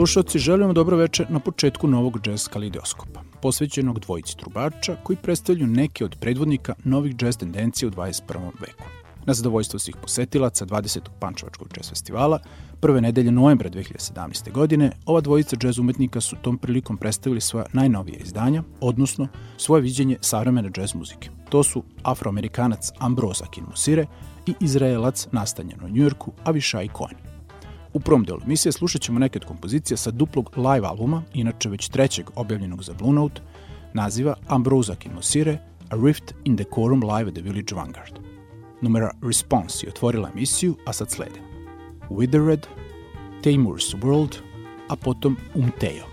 slušalci, želim želimo dobro večer na početku novog jazz kalideoskopa, posvećenog dvojici trubača koji predstavljaju neke od predvodnika novih jazz tendencija u 21. veku. Na zadovoljstvo svih posetilaca 20. Pančevačkog jazz festivala, prve nedelje novembra 2017. godine, ova dvojica jazz umetnika su tom prilikom predstavili svoja najnovija izdanja, odnosno svoje viđenje savremene jazz muzike. To su afroamerikanac Ambrose Kinmusire i izraelac nastanjen u Njujorku Avishai Cohen. U prvom delu emisije slušat ćemo neke od kompozicija sa duplog live albuma, inače već trećeg objavljenog za Blue Note, naziva Ambrosa Kimosire, A Rift in the Quorum Live at the Village Vanguard. Numera Response je otvorila emisiju, a sad slede Withered, Taymor's World, a potom Umteo.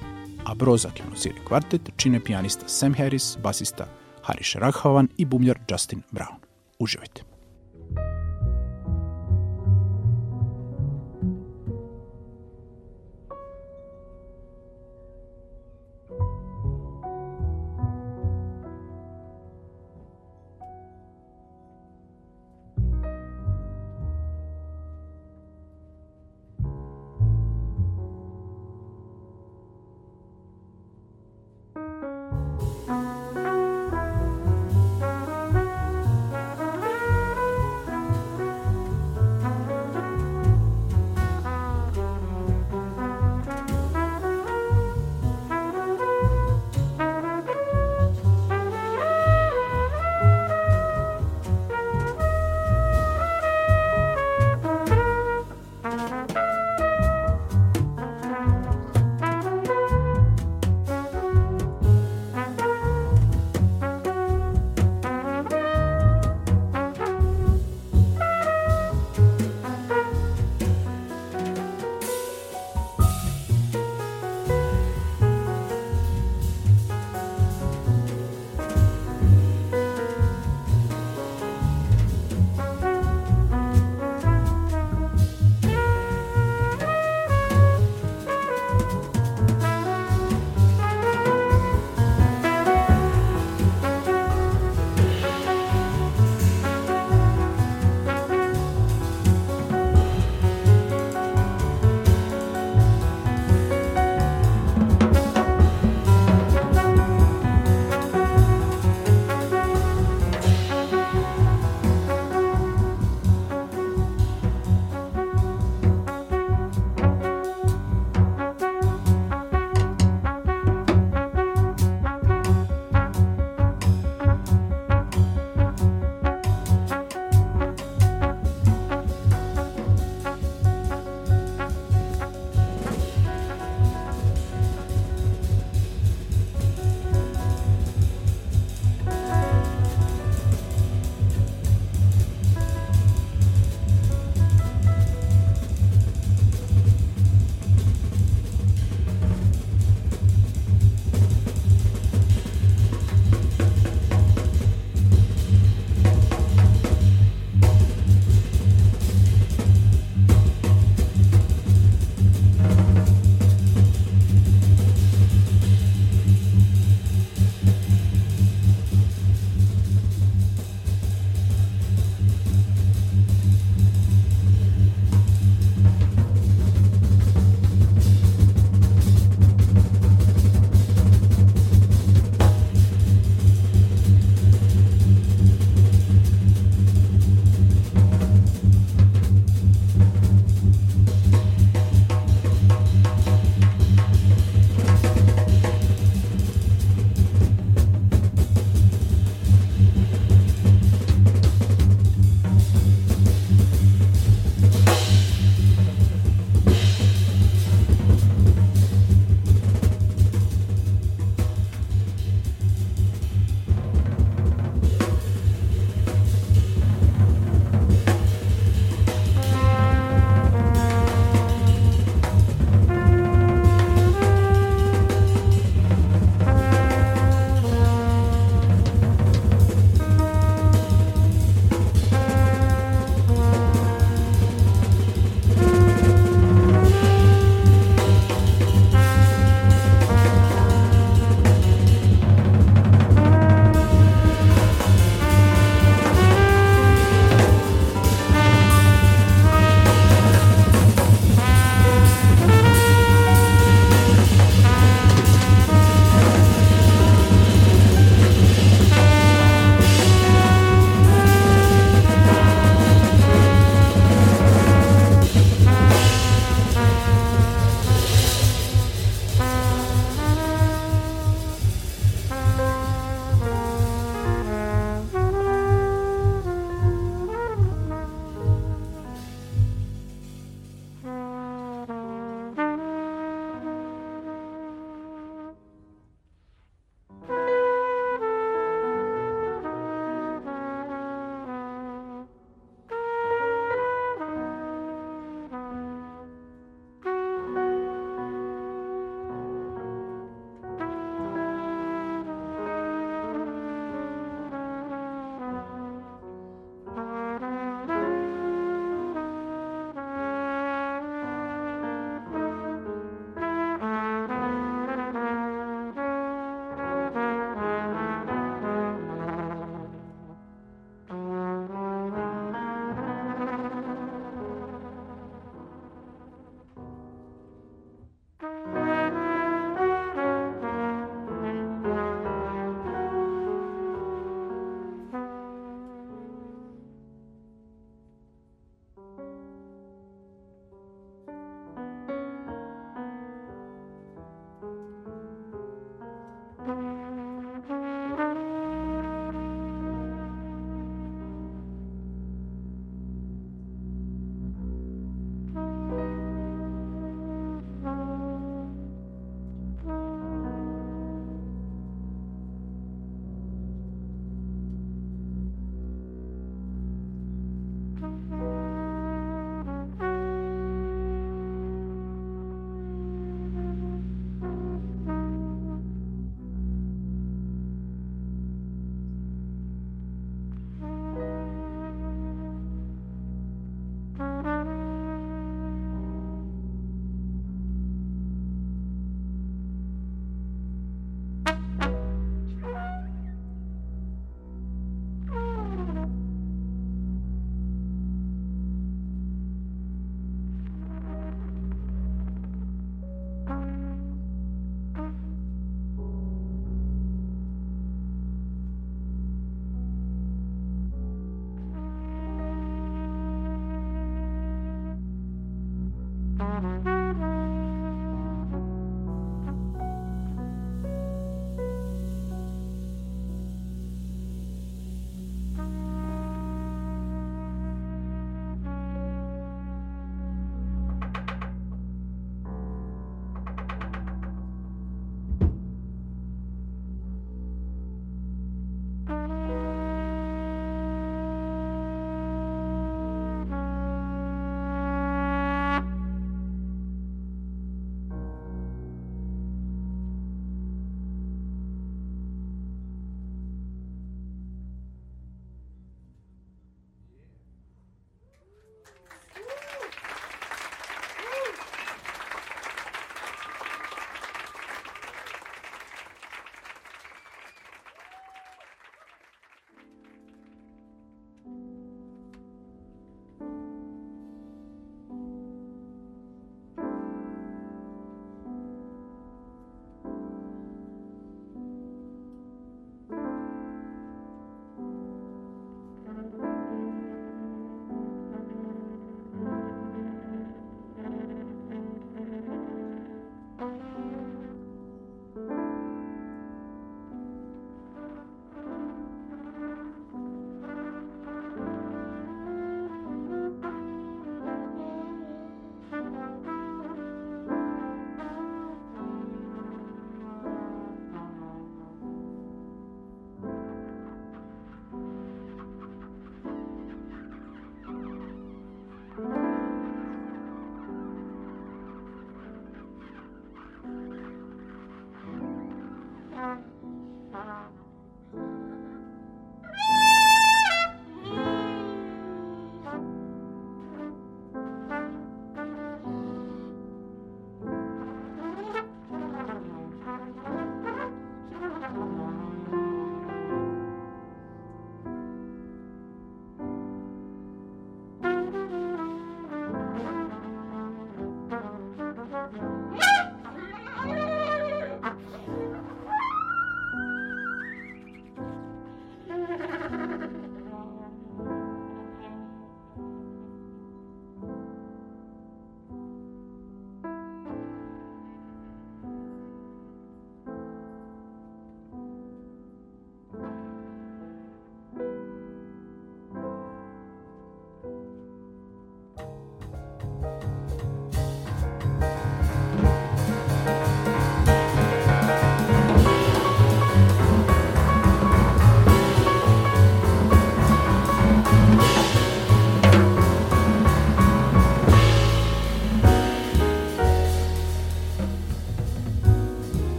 A Broza Kimosire kvartet čine pijanista Sam Harris, basista Harish Rahavan i bumljar Justin Brown. Uživajte!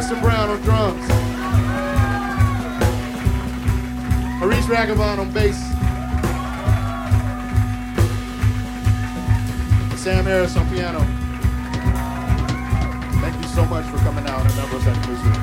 Justin Brown on drums. Maurice Ragavan on bass. Sam Harris on piano. Thank you so much for coming out and number of Have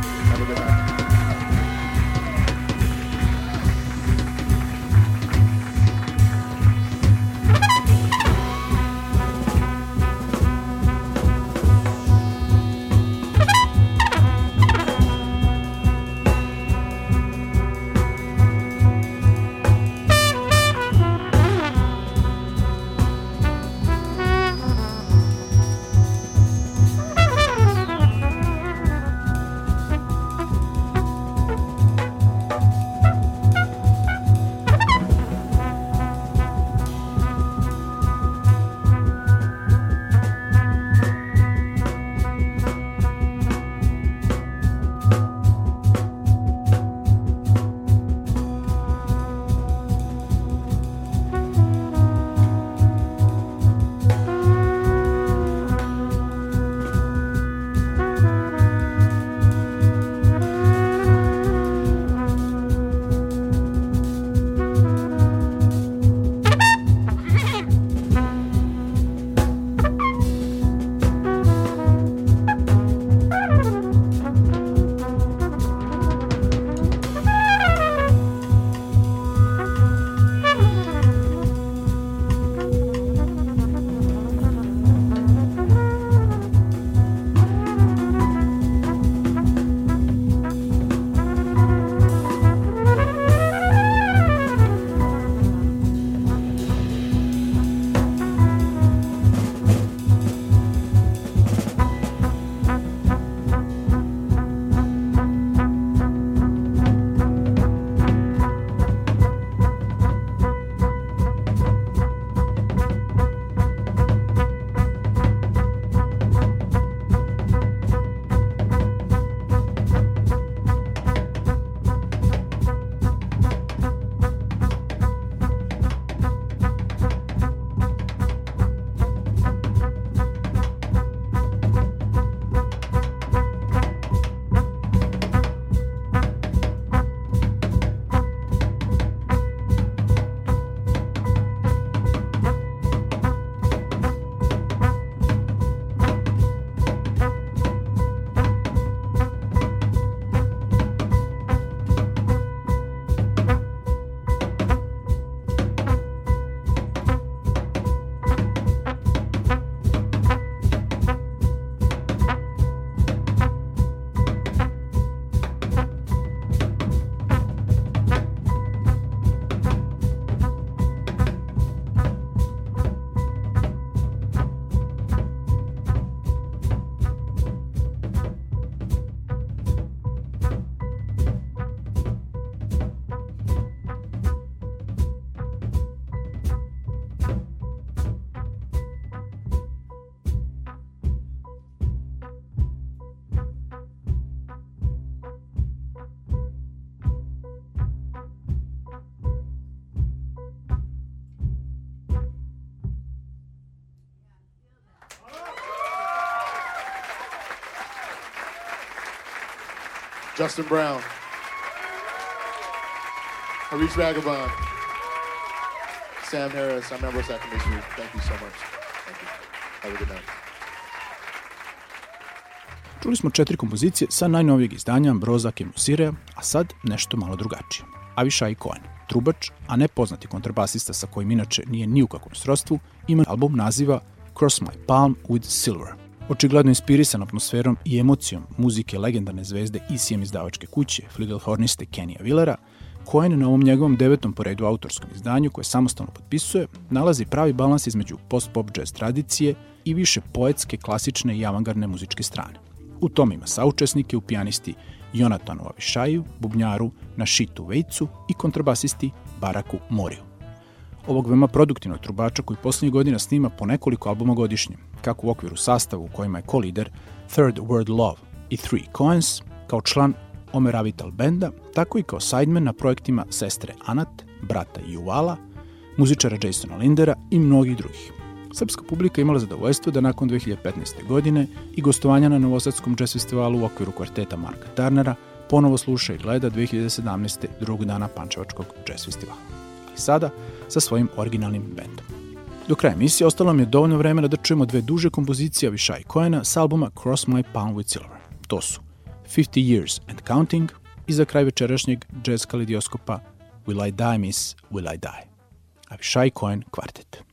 Justin Brown, Maurice Vagabond, Sam Harris. I'm Ambrose Akamisu. Thank you so much. Thank you. Have a good night. Čuli smo četiri kompozicije sa najnovijeg izdanja Ambroza Kemusire, a sad nešto malo drugačije. Avishai Cohen, trubač, a ne poznati kontrabasista sa kojim inače nije ni u kakvom srodstvu, ima album naziva Cross My Palm with Silver – Očigledno inspirisan atmosferom i emocijom muzike legendarne zvezde ICM izdavačke kuće, fligelhorniste Kenija Willera, Cohen na ovom njegovom devetom poredu autorskom izdanju koje samostalno potpisuje, nalazi pravi balans između post-pop jazz tradicije i više poetske, klasične i avangardne muzičke strane. U tom ima saučesnike u pijanisti Jonatanu Avišaju, bubnjaru Našitu Vejcu i kontrabasisti Baraku Moriju ovog veoma produktivnog trubača koji poslednjih godina snima po nekoliko albuma godišnje, kako u okviru sastava u kojima je ko-lider Third World Love i Three Coins, kao član Omer Avital benda, tako i kao sideman na projektima sestre Anat, brata Juvala, muzičara Jasona Lindera i mnogih drugih. srpska publika imala zadovoljstvo da nakon 2015. godine i gostovanja na Novosadskom jazz festivalu u okviru kvarteta Marka Turnera ponovo sluša i gleda 2017. drugog dana Pančevačkog jazz festivala. Sada sa svojim originalnim bendom. Do kraja emisije ostalo mi je dovoljno vremena da čujemo dve duže kompozicije Avishai Koena s albuma Cross My Palm with Silver. To su 50 Years and Counting i za kraj večerašnjeg jazz kalidioskopa Will I Die Miss, Will I Die. Avishai Cohen Quartet.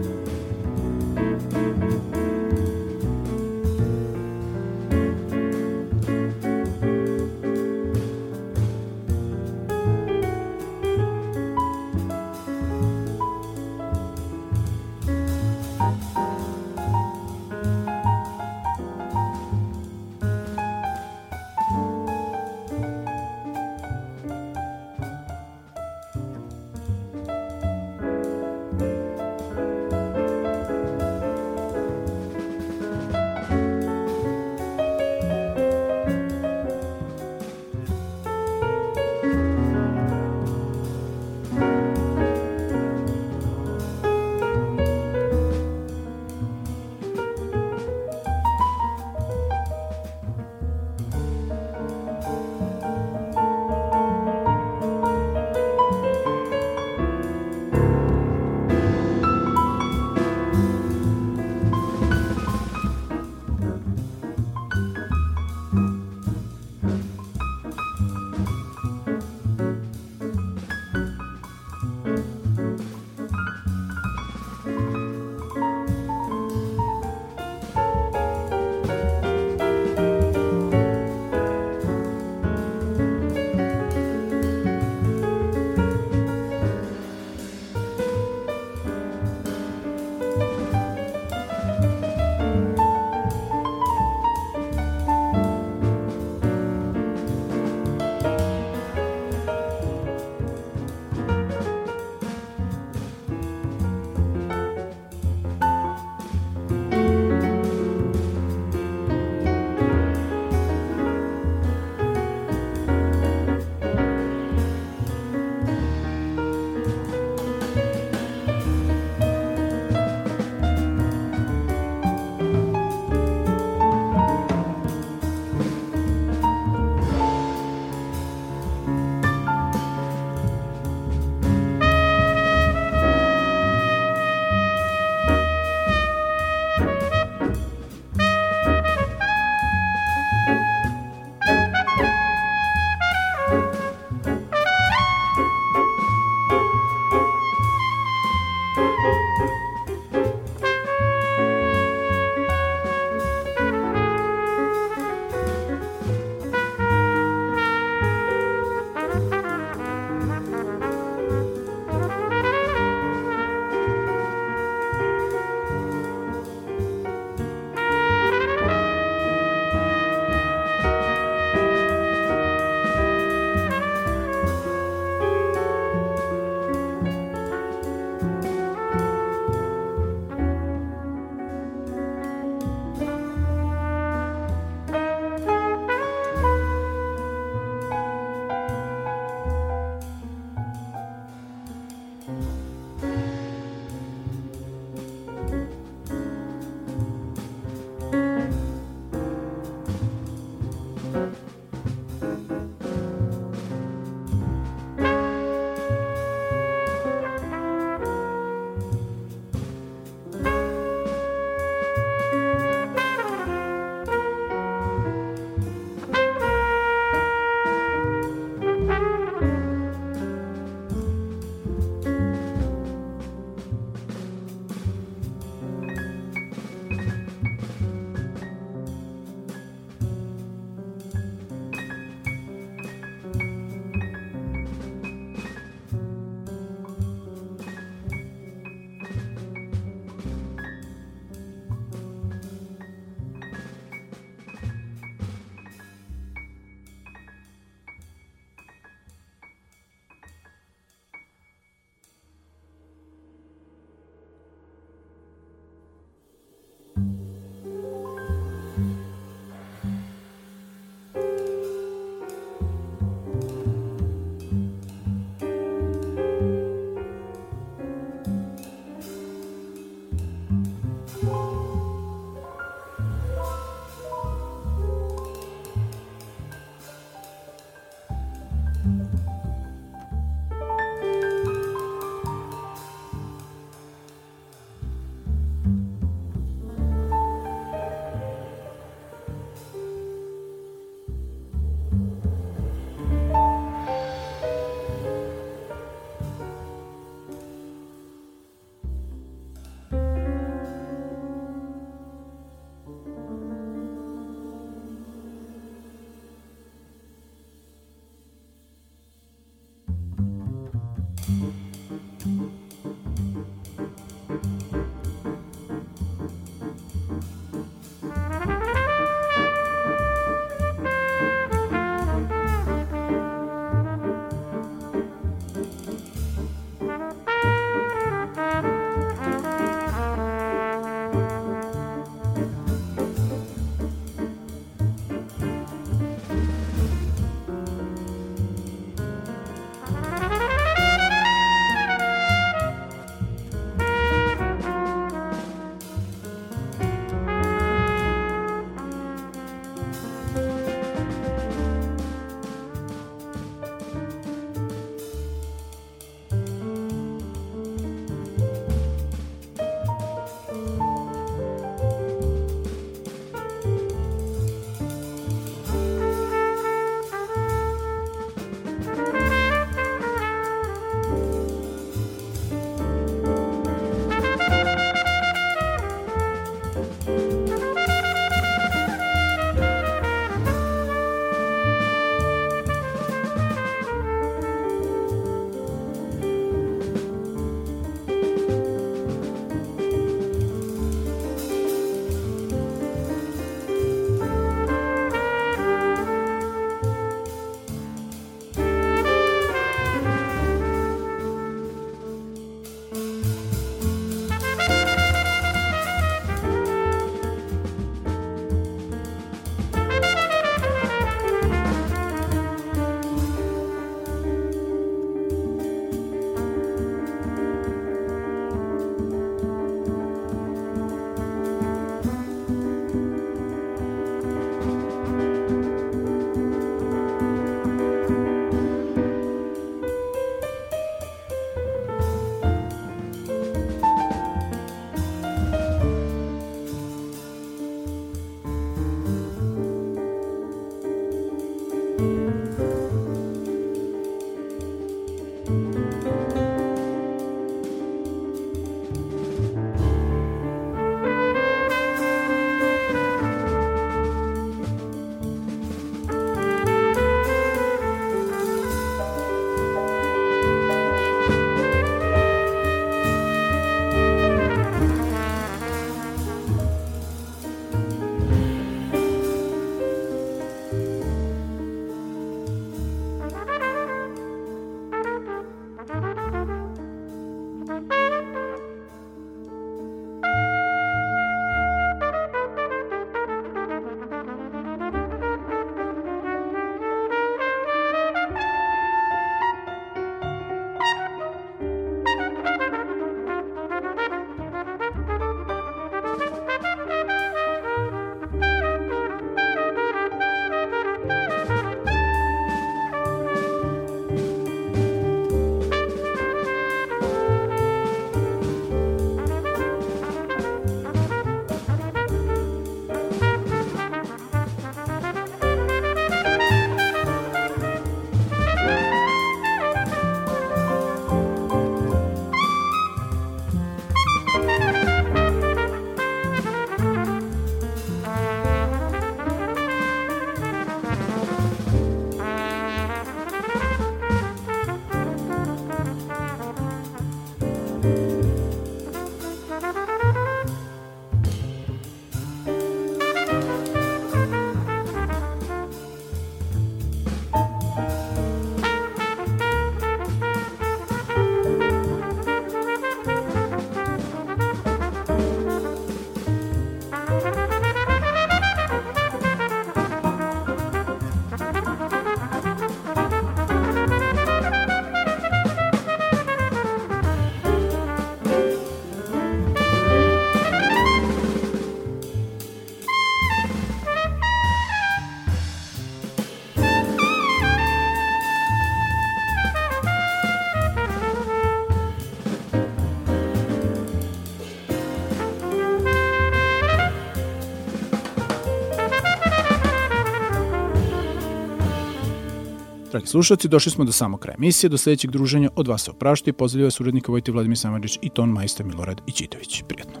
Dragi slušalci, došli smo do samog kraja emisije, do sljedećeg druženja. Od vas se oprašta i pozdravljaju vas urednika Vojte Vladimir Samadžić i ton majstor Milorad Ićitović. Prijetno.